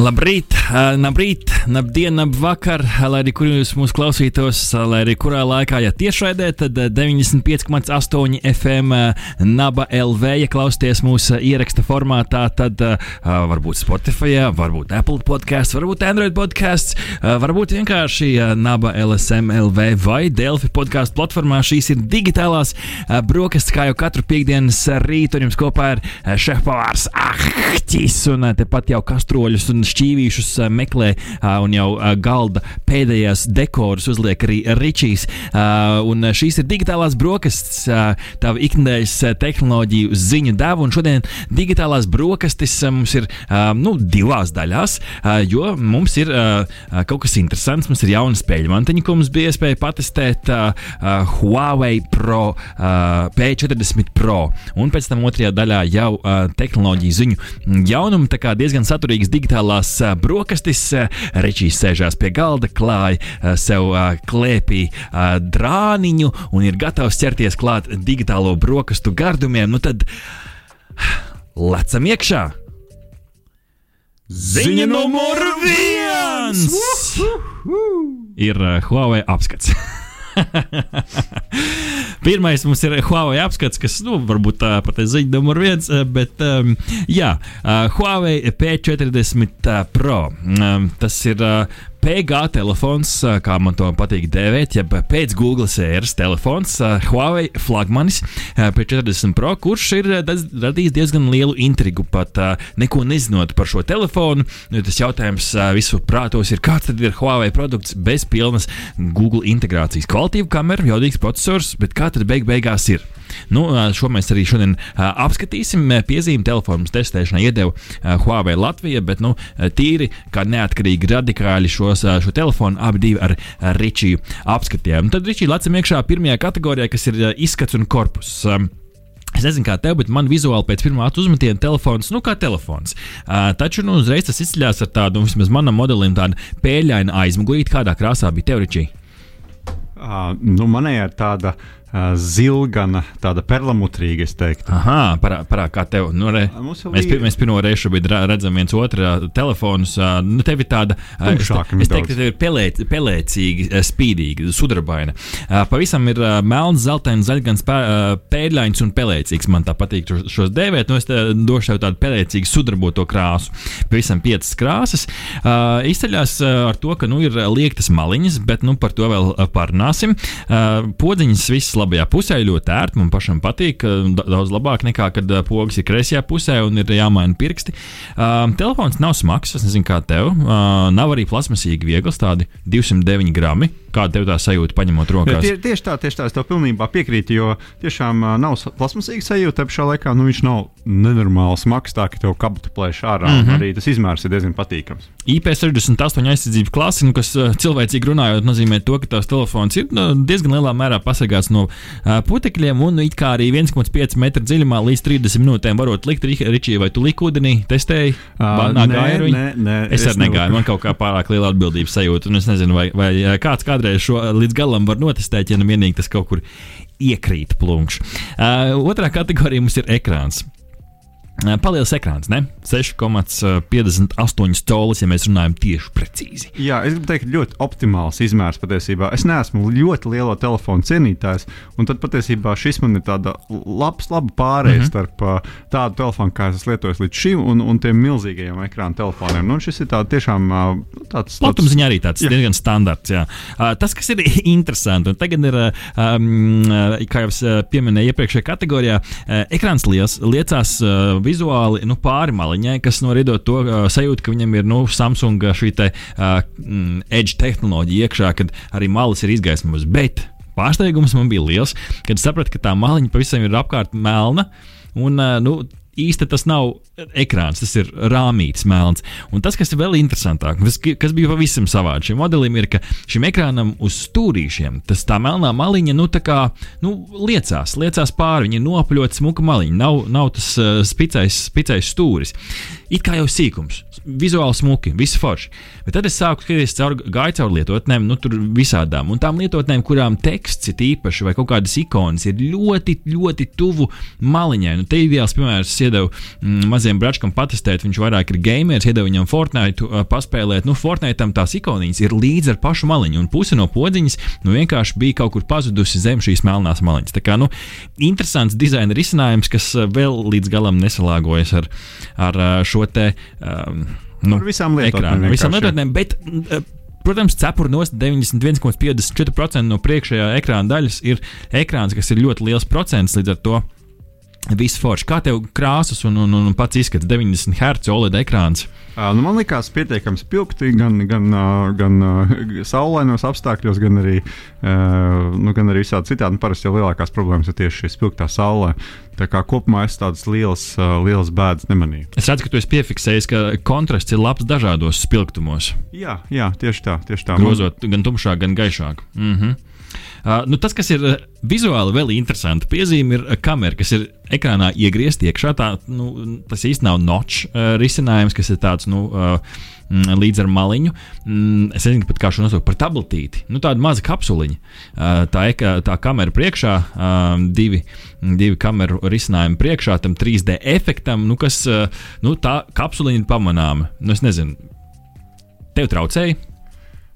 Labrīt, labrīt, labdien, labvakar, lai arī kur jūs mūs klausītos, lai arī kurā laikā, ja tiešraidē, tad ā, 95,8 FM Naba LV, ja klausāties mūsu ieraksta formātā, tad varbūt Spotify, varbūt Apple podkāsts, varbūt Android podkāsts, varbūt vienkārši Naba LSM LV vai Delfi podkāstu platformā. Šīs ir digitālās brokastis, kā jau katru piekdienas rītu, un jums kopā ir šefpavārs Ahtis un tepat jau kastroļus un šķīvīšus meklē un jau galda pēdējās dekorus uzliek arī Ričijs. Un šīs ir digitālās brokastis, ā, tava ikdienas tehnoloģiju ziņu deva. Un šodien digitālās brokastis mums ir nu, divās daļās, jo mums ir kaut kas interesants. Mums ir jauna spēļu mantiņa, ko mums bija iespēja patestēt Huawei Pro ā, P40 Pro. Un pēc tam otrajā daļā jau tehnoloģiju ziņu jaunumu. Tā kā diezgan saturīgas digitālās ā, brokastis. ā, Ričijs sēžās pie galda, klāja ā, sev klēpī drāniņu un ir gatavs ķerties klāt digitālo brokastu gardumiem. Nu tad lecam iekšā! Ziņa numur viens! Ir uh, Huawei apskats. Pirmais mums ir Huawei apskats, kas, nu, varbūt tā pat ir ziņa numur viens, eh, bet, um, jā, uh, Huawei P40 Pro. Um, tas ir uh, PG telefons, kā man to patīk dēvēt, jeb pēc Google sēras telefons, Huawei flagmanis ā, P40 Pro, kurš ir radījis diezgan lielu intrigu. Pat neko nezinot par šo telefonu, nu, tas jautājums visu prātos ir, kāds tad ir Huawei produkts bez pilnas Google integrācijas. Kvalitīva kamera, jaudīgs processors, bet kā tad beig beigās ir? Nu, šo mēs arī šodien apskatīsim. Piezīme telefonu testēšanai iedeva Huawei Latvija, bet nu, tīri kā neatkarīgi radikāļi šos, šo telefonu abi divi ar, Ričiju apskatījām. Tad Ričija lecam iekšā pirmajā kategorijā, kas ir izskats un korpus. Es nezinu, kā tev, bet man vizuāli pēc pirmā uzmetiena telefons, nu, kā telefons. Uh, taču, nu, uzreiz tas izceļas ar tādu, nu, vismaz manam modelim, tādu pēļainu aizmugurīti, kādā krāsā bija teoriķija. Uh, nu, manējā ir tāda uh, zilgana, tāda perlamutrīga, es teiktu. Aha, parā, parā kā tev. Nu, re, mēs, bija- mēs pirmo reizi redzam viens otru telefonus. Nu, tev ir tāda es, Tumšāka te- es teiktu, ka tev ir pelēc, pelēcīga, spīdīga, sudrabaina. Pavisam ir melns, zeltains, zaļgans, pēļains un pelēcīgs. Man tā patīk šo- šos dēvēt. Nu, es došu tev tādu pelēcīgu, sudraboto krāsu. Pavisam piecas krāsas. Ā, ar to, ka nu, ir liektas maliņas, bet nu, par to vēl parunāsim. Podziņas visas labajā pusē ļoti ērti. Man pašam patīk daudz labāk nekā, kad pogas ir kreisajā pusē un ir jāmaina pirksti. Uh, telefons nav smags, es nezinu, kā tev. Uh, nav arī plasmasīgi viegls, tādi 209 grami. Kāda tev tā sajūta, paņemot Ja, rokās? tie, tieši tā, tieši tā, es tev pilnībā piekrītu, jo tiešām uh, nav plasmasīga sajūta. Pašā laikā nu, viņš nav nenormāli smags, tā ka tev kabatu plēš ārā. Mm. -hmm. Arī tas izmērs ir diezgan patīkams. IP68 aizsardzības klase, nu, kas uh, cilvēcīgi runājot, nozīmē to, ka tās telefons ir nu, diezgan lielā mērā pasargāts no uh, putekļiem, un nu, it kā arī 1,5 metru dziļumā līdz 30 minūtēm varot likt Ričī, vai tu liki ūdenī, testēji? Vannā nē, nē, nē, Es es arī negāju, man kaut kā pārāk liela atbildības sajūta, un es nezinu, vai, vai kāds kādreiz šo ā, līdz galam var notestēt, ja nu vienīgi tas kaut kur iekrīt plunkš. Uh, otrā kategorija mums ir ekrāns. Ā, Paliels ekrāns, ne? 6,58 colis, ja mēs runājam tieši precīzi. Jā, es gribu teikt, ļoti optimāls izmērs patiesībā. Es neesmu ļoti lielo telefonu cienītājs, un tad patiesībā šis man ir tāds labs, labs pārējais mm -hmm. starp uh, tādu telefonu, kā es lietoju līdz šim, un, un tiem milzīgajiem ekrāna telefoniem. Nu, šis ir tā, tiešām tāds Platuma ziņā arī tāds Jā. diezgan standarts. Jā. Tas, kas ir interesanti, un tagad ir, kā jau es pieminēju iepriekšējā kategorijā, ekrāns liels, liecās vizuāli nu, pāri maliņai, kas no rīdot to uh, sajūtu, ka viņam ir nu, Samsung šī te, uh, mm, edge tehnoloģija iekšā, kad arī malas ir izgaismotas. Bet pārsteigums man bija liels, kad sapratu, ka tā maliņa pavisam ir apkārt melna. Un, uh, nu, īsti tas nav ekrāns, tas ir rāmītis melns. Un tas, kas ir vēl interesantāk, kas bija pavisam savādi šim modelim, ir, ka šim ekrānam uz stūrīšiem tas tā melnā maliņa, nu, tā kā nu, liecās, liecās pāri, viņa nopļota smuka maliņa, nav, nav tas uh, spicais, spicais stūris. It kā jau sīkums, vizuāli smuki, viss forši. Bet tad es sāku skatīties caur gāju caur lietotnēm, nu, tur visādām. Un tām lietotnēm, kurām teksts ir īpaši vai kaut kādas ikonas, ir ļoti, ļoti tuvu maliņai. Nu, te ideāls, piemēram, es iedevu mm, maziem bračkam patestēt, viņš vairāk ir gamers, iedevu viņam Fortnite uh, paspēlēt. Nu, Fortnite tās ikoniņas ir līdz ar pašu maliņu, un puse no podziņas nu, vienkārši bija kaut kur pazudusi zem šīs melnās maliņas. Tā kā, nu, interesants dizaina risinājums, kas vēl līdz galam nesalāgojas ar, ar šo te. Um, nu, ar visām lietotnēm. Visām lietotnēm, bet, protams, cepurnos 91,54% no priekšējā ekrāna daļas ir ekrāns, kas ir ļoti liels procents līdz ar to. Viss forši. Kā tev krāsas un, un, un pats izskats 90 Hz OLED ekrāns? Nu man liekas, pietiekami spilgti gan, gan, gan uh, saulainos apstākļos, gan arī, nu, gan arī visādi citādi. Nu, parasti jau lielākās problēmas ir tieši šī spilgtā saulē. Tā kā kopumā es tādas lielas, lielas bēdas nemanīju. Es redzu, ka tu esi piefiksējis, ka kontrasts ir labs dažādos spilgtumos. Jā, jā tieši tā. Tieši tā. Grozot gan tumšāk, gan gaišāk. Mm -hmm. Uh, nu, tas, kas ir vizuāli vēl interesanti, piezīme ir kamera, kas ir ekrānā iegriezta iekšā. Tā, nu, tas īstenībā nav notch uh, risinājums, kas ir tāds. Nu, uh, Līdz ar maliņu. Mm, es nezinu, kā šo nosaukt par tabletīti. Nu, tāda maza kapsuliņa. Uh, tā, tā kamera priekšā, uh, divi, divi kameru risinājumi priekšā tam 3D efektam, nu, kas uh, nu, tā kapsuliņa pamanāma. Nu, es nezinu, tev traucēja?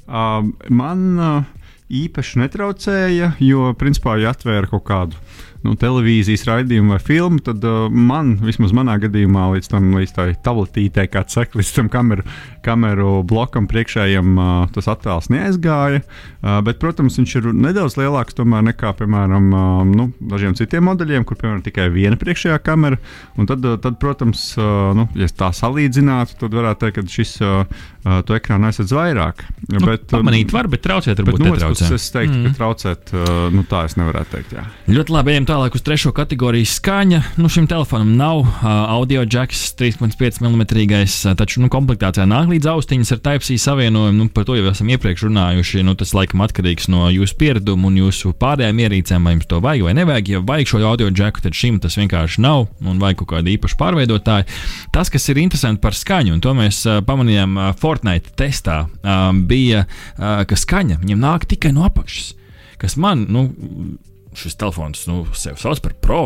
Uh, man. Uh īpaši netraucēja, jo, principā, ja atvēra kaut kādu nu, televīzijas raidījumu vai filmu, tad uh, man, vismaz manā gadījumā, līdz tam līdz tai tabletītei, kā līdz tam kameru, kameru blokam priekšējiem, tas attēls neaizgāja. Bet, protams, viņš ir nedaudz lielāks tomēr nekā, piemēram, nu, dažiem citiem modeļiem, kur, piemēram, tikai viena priekšējā kamera. Un tad, tad protams, nu, ja tā salīdzinātu, tad varētu teikt, ka šis to ekrānu aizsardz vairāk. Nu, bet, pamanīt var, bet traucēt varbūt bet, netraucē. Es teiktu, mm. ka traucēt, nu, tā es nevarētu teikt. Jā. Ļoti labi, ejam tālāk uz trešo kategoriju skaņa. Nu, šim telefonam nav audio jacks 3,5 mm, taču nu, komplektācijā nāk līdz austiņas ar Type-C savienojumu. Nu, par to jau esam iepriekš runājuši. Nu, tas laikam atkarīgs no jūsu piereduma un jūsu pārējām ierīcēm, vai jums to vajag vai nevajag. Ja vajag šo audio jacku, tad šim tas vienkārši nav un vajag kaut kādu īpašu pārveidotāju. Tas, kas ir interesanti par skaņu, un to mēs uh, pamanījām uh, Fortnite testā, uh, bija, uh, ka skaņa viņam nāk tikai no apakšas. Kas man, nu, šis telefons nu, sev sauc par pro.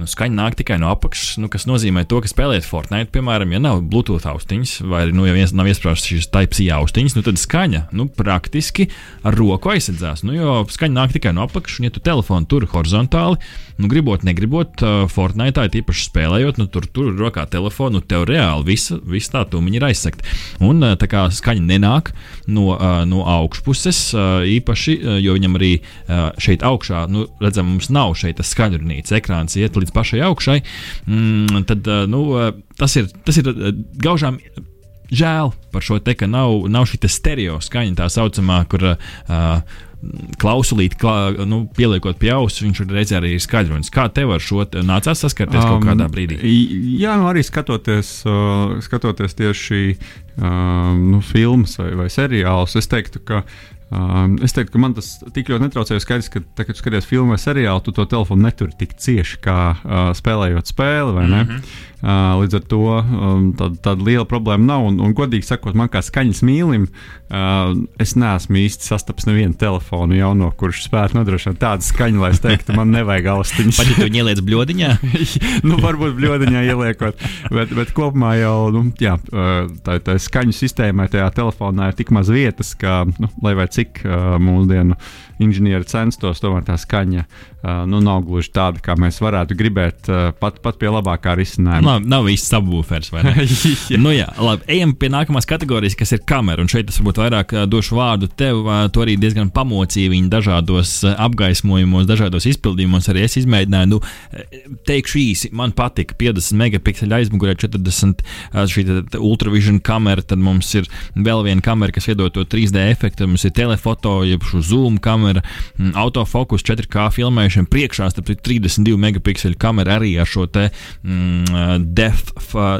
Nu, skaņa nāk tikai no apakšas, nu, kas nozīmē to, ka spēlēt Fortnite, piemēram, ja nav Bluetooth austiņas, vai nu, ja viens nav iesprāstīts šīs Type-C austiņas, nu, tad skaņa nu, praktiski ar roku aizsardzās. Nu, jo skaņa nāk tikai no apakšas, un ja tu telefonu tur horizontāli, nu, gribot, negribot, uh, Fortnite īpaši spēlējot, nu, tur tur rokā telefonu, nu, tev reāli visa, visa tā tūmiņa ir aizsegta. Un uh, tā kā skaņa nenāk no, uh, no augšpuses, uh, īpaši, uh, jo viņam arī uh, šeit augšā, nu, redzam, mums nav šeit skaļrunīts, ekrāns iet līdz pašai augšai, mm, tad uh, nu, uh, tas ir, tas ir uh, gaužām žēl par šo te, ka nav, nav šī stereo skaņa, tā saucamā, kur uh, klausulīt, klā, nu, pieliekot pie auss, viņš reizē arī ir skaļrunis. Kā tev ar šo nācās saskarties um, kaut kādā brīdī? Jā, nu arī skatoties, uh, skatoties tieši um, nu, filmas vai, vai seriālus, es teiktu, ka Um, es teiktu, ka man tas tik ļoti netraucēja. Skaidrs, ka, tā, kad skaties filmu vai seriālu, tu to telefonu neturi tik cieši kā uh, spēlējot spēli. Mm -hmm. Uh, līdz ar to um, tāda, tāda liela problēma nav. Un, un godīgi sakot, man kā skaņas mīlim, uh, es neesmu īsti sastaps nevienu telefonu jauno, kurš spētu nodrošināt tādu skaņu, lai es teiktu, man nevajag austiņas. Pat ja tu ieliec bļodiņā? nu, varbūt bļodiņā ieliekot. Bet, bet kopumā jau nu, jā, tā, tā skaņu sistēmai tajā telefonā ir tik maz vietas, ka, nu, lai vai cik uh, mūsdienu inženieri censtos, tomēr tā skaņa uh, nu, nav gluži tāda, kā mēs varētu gribēt, uh, pat, pat pie labākā risinājuma. Nav, nav īsti subwoofers, jā. Nu, jā, labi, ejam pie nākamās kategorijas, kas ir kamera. Un šeit es varbūt vairāk došu vārdu tev. Tu arī diezgan pamocīji viņu dažādos apgaismojumos, dažādos izpildījumos. Arī es izmēģināju, nu, teikšu īsi, man patika 50 megapikseli aizmugurē, 40 uh, šī ultravision kamera. Tad mums ir vēl viena kamera, kas iedod to 3D efektu. Mums ir telefoto, jeb zoom kamera, mm, autofokus 4K filmēšana priekšā, starp 32 megapikseli kamera arī ar šo te mm, depth,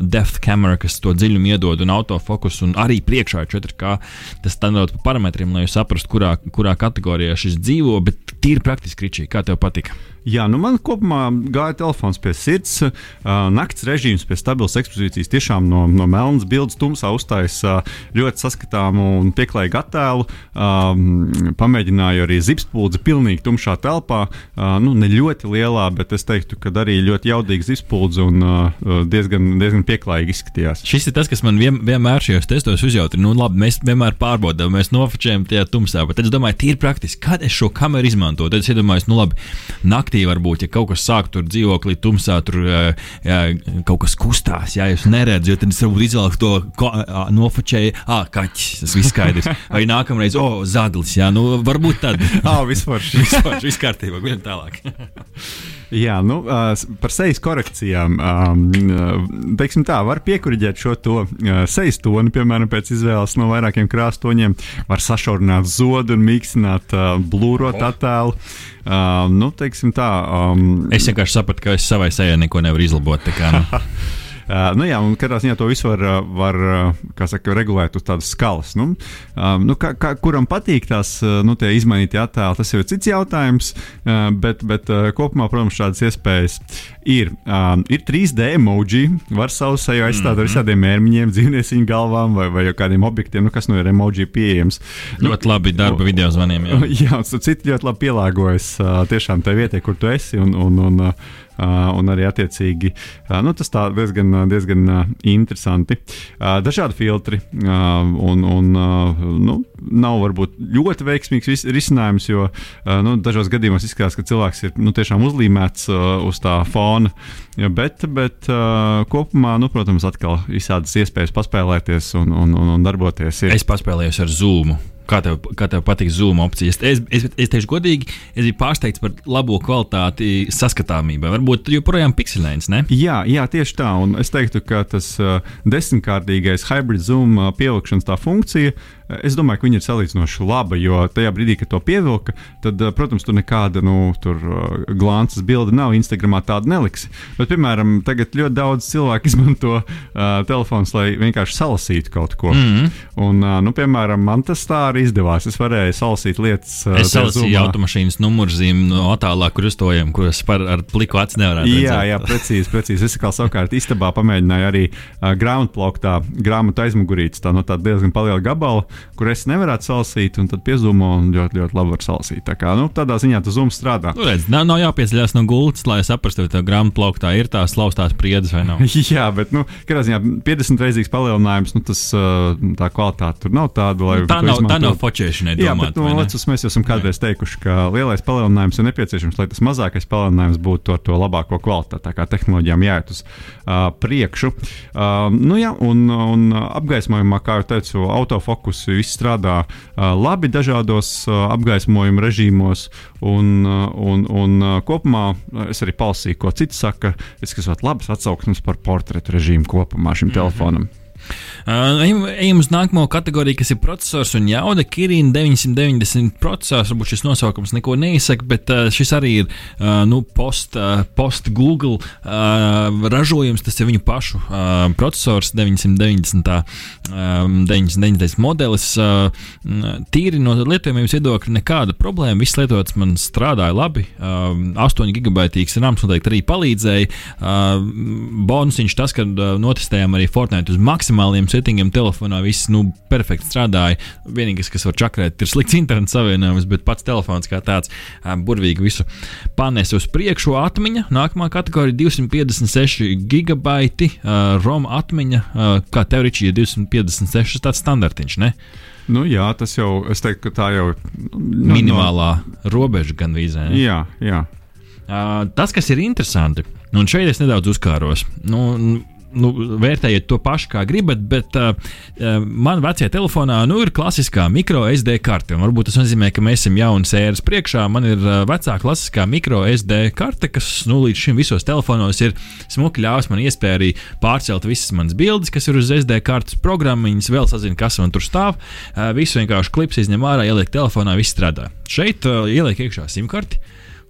depth kamera, kas to dziļumu iedod, un autofokus, un arī priekšā ir 4K. Tas standarts par parametriem, lai jūs saprastu, kurā, kurā kategorijā šis dzīvo, bet tīri praktiski kričīgi, kā tev patika. Jā, nu man kopumā gāja telefons pie sirds. Uh, nakts režīms pie stabilas ekspozīcijas tiešām no, no melnas bildes tumsā uztaisa uh, ļoti saskatāmu un pieklājīgu attēlu. Uh, pamēģināju arī zipspuldi pilnīgi tumšā telpā. Uh, nu, ne ļoti lielā, bet es teiktu, ka arī ļoti jaudīgs zipspulds un uh, diezgan, diezgan pieklājīgi izskatījās. Šis ir tas, kas man vien, vienmēr šajos testos uzjautra. Nu, labi, mēs vienmēr pārbaudām, mēs nofočējam tajā tumsā, bet es domāju, tīri praktiski, kad es šo kameru izmantoju. Tad es iedomājos, nu labi, naktī naktī varbūt, ja kaut kas sāk tur dzīvoklī, tumsā, tur jā, kaut kas kustās, ja jūs neredzat, tad es varbūt izvēlos to nofočēju, ah, kaķis, tas viss skaidrs. Vai nākamreiz, o, oh, zaglis, jā, nu varbūt tad. Ah, vispār, vispār, viss kārtībā, guļam tālāk. Jā, nu, par sejas korekcijām. Teiksim tā, var piekuriģēt šo to sejas toni, piemēram, pēc izvēles no vairākiem krāstoņiem. Var sašaurināt zodu un mīkstināt, blūrot attēlu. Uh, nu, teiksim tā. Um, es vienkārši sapratu, ka es savai sejai neko nevaru izlabot. Kā, nu. Uh, nu jā, un katrā ziņā to visu var, var saka, regulēt uz tādas skalas. Nu, um, nu, kā, kā, kuram patīk tās nu, izmainītie attēli, tas jau ir cits jautājums. Uh, bet, bet uh, kopumā, protams, šādas iespējas ir. Um, ir 3D emoji, var savu seju aizstāt mm -hmm. ar mhm. visādiem mērķiem, dzīvnieciņu galvām vai, vai kādiem objektiem, nu, kas nu ir emoji pieejams. Ļoti nu, labi darba video zvaniem. Jā, jā un citi ļoti labi pielāgojas tiešām tajā vietā, kur tu esi. Un, un, un, un arī attiecīgi uh, nu, tas tā diezgan, diezgan uh, interesanti. Dažādi filtri un, un nu, nav varbūt ļoti veiksmīgs risinājums, jo nu, dažos gadījumos izskatās, ka cilvēks ir nu, tiešām uzlīmēts uz tā fona. Bet, bet kopumā, nu, protams, atkal visādas iespējas paspēlēties un, un, un, un darboties. Ir. Es paspēlējos ar Zoom. Kā tev, kā tev patīk Zoom opcijas? Es, es, es teikšu, godīgi, es biju pārsteigts par labo kvalitāti saskatāmībai. Varbūt joprojām pikselēns, ne? Jā, jā, tieši tā. Un es teiktu, ka tas uh, desmitkārtīgais hybrid Zoom uh, pievilkšanas tā funkcija Es domāju, ka viņa ir salīdzinoši laba, jo tajā brīdī, kad to pievilka, tad, eh, protams, tur nekāda nu, tur, eh, glāzes bilde nav. Instagramā tāda neliksi. Bet, piemēram, tagad ļoti daudz cilvēku izmanto uh, telefonus, lai vienkārši salasītu kaut ko. Mm -hmm. Un, uh, nu, piemēram, man tas tā arī izdevās. Es varēju salasīt lietas. Uh, es salasīju automašīnas numurzīmi no attālā krustojuma, kuras par ar pliku acu nevarētu redzēt. Jā, jā, precīzi, precīzi. Es kā savukārt istabā pamēģināju arī uh, grāmatplauktā, grāmatu aizmugurītes, tā no tāda diezgan liela gabala kur es nevarētu salasīt, un tad piezīmēju, un ļoti, ļoti labi var salasīt. Tā kā, nu, tādā ziņā tas zums strādā. Nu, redz, nav, nav jāpieceļās no gultas, lai saprastu, vai tā grāmatu plauktā ir tās slaustās priedes vai nav. Jā, bet, nu, kādā ziņā 50 reizīgs palielinājums, nu, tas tā kvalitāte tur nav tāda, lai. Tā nav, tā nav fočēšana. Jā, domāt, bet, nu, lecus, mēs jau esam kādreiz teikuši, ka lielais palielinājums ir nepieciešams, lai tas mazākais palielinājums būtu ar to labāko kvalitāti. Tā kā tehnoloģijām jāiet uz uh, priekšu. Uh, nu, jā, un, un apgaismojumā, kā jau teicu, autofokus viss strādā labi dažādos apgaismojuma režīmos, un, un, un kopumā es arī palasīju, ko citi saka. Es skatos labas atsauksmes par portretu režīmu kopumā šim mm -hmm. telefonam. Uh, ejam uz nākamo kategoriju, kas ir processors un jauda. Kirīna 990 processors. Varbūt šis nosaukums neko neizsaka, bet uh, šis arī ir uh, nu, post, uh, post Google uh, ražojums. Tas ir viņu pašu processors 990. Um, 990 modelis. Uh, tīri no lietojamības viedokļa nekāda problēma. Viss lietots man strādāja labi. Uh, 8 gigabaitīgs rāms noteikti arī palīdzēja. Uh, bonusiņš tas, ka notestējām arī Fortnite uz maksimāliem settingiem telefonā viss nu, perfekti strādāja. Vienīgais, kas var čakrēt, ir slikts internets savienojums, bet pats telefons kā tāds burvīgi visu panēs uz priekšu. Atmiņa, nākamā kategorija - 256 gigabaiti, ROM atmiņa. Kā tev ir 256 tāds standartiņš? Ne? Nu, jā, tas jau, es teiktu, ka tā jau ir nu, minimālā no... robeža gan vīzē. Jā, jā. Uh, tas, kas ir interesanti, un šeit es nedaudz uzkāros. Nu, nu, vērtējiet to pašu, kā gribat, bet uh, man vecajā telefonā nu, ir klasiskā micro SD karte. Varbūt tas nozīmē, ka mēs esam jaunas ēras priekšā. Man ir uh, vecā klasiskā micro SD karte, kas nu, līdz šim visos telefonos ir smuki ļāvis man iespēju arī pārcelt visas manas bildes, kas ir uz SD kartes programmiņas, vēl sazina, kas man tur stāv. Uh, visu vienkārši klips izņem ārā, ieliek telefonā, viss strādā. Šeit uh, ieliek iekšā simkarti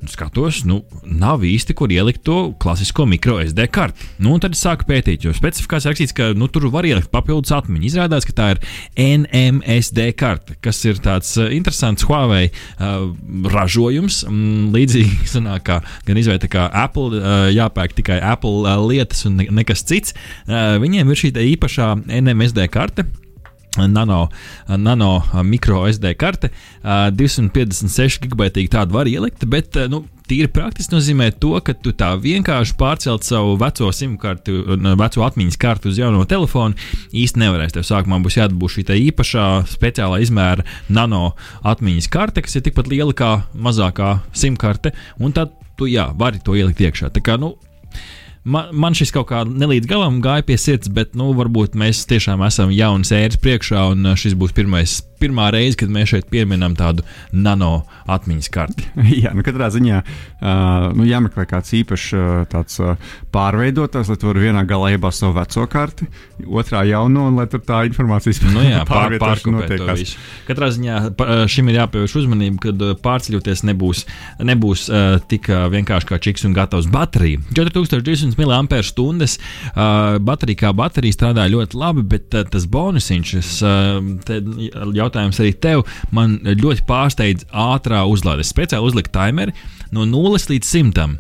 skatos, nu, nav īsti, kur ielikt to klasisko micro SD karti. Nu, tad es sāku pētīt, jo specifikācijā rakstīts, ka nu, tur var ielikt papildus atmiņu. Izrādās, ka tā ir NMSD karte, kas ir tāds uh, interesants Huawei uh, ražojums. Mm, līdzīgi sanāk, kā gan izvēlēt, kā Apple, uh, jāpērk tikai Apple uh, lietas un ne, nekas cits. Uh, viņiem ir šī īpašā NMSD karte Nano, nano mikro SD karte, 256 gigabaitīgu tādu var ielikt, bet nu, tīri praktiski nozīmē to, ka tu tā vienkārši pārcelt savu veco simkarti, veco atmiņas karti uz jauno telefonu īsti nevarēs. Tev sākumā būs jādabū šī īpašā speciālā izmēra nano atmiņas karte, kas ir tikpat liela kā mazākā simkarte, un tad tu jā, vari to ielikt iekšā. Tā kā, nu, man, man šis kaut kā nelīdz galam gāja pie sirds, bet nu, varbūt mēs tiešām esam jaunas ēras priekšā, un šis būs pirmais, pirmā reize, kad mēs šeit pieminam tādu nano atmiņas karti. Jā, nu katrā ziņā uh, nu, jāmeklē kāds īpašs uh, tāds, uh, pārveidotājs, lai tu varētu vienā galā iebāzt savu veco karti, otrā jauno, un lai tur tā informācijas nu, jā, pār, pārkopēt. Katrā ziņā šim ir jāpievērš uzmanība, kad pārceļoties nebūs, nebūs uh, tik vienkārši kā čiks un gatavs baterija. 4200 200 mAh. Uh, baterija kā baterija strādā ļoti labi, bet uh, tas bonusiņš, uh, jautājums arī tev, man ļoti pārsteidz ātrā uzlāde. Es speciāli uzliku timeri no 0 līdz 100.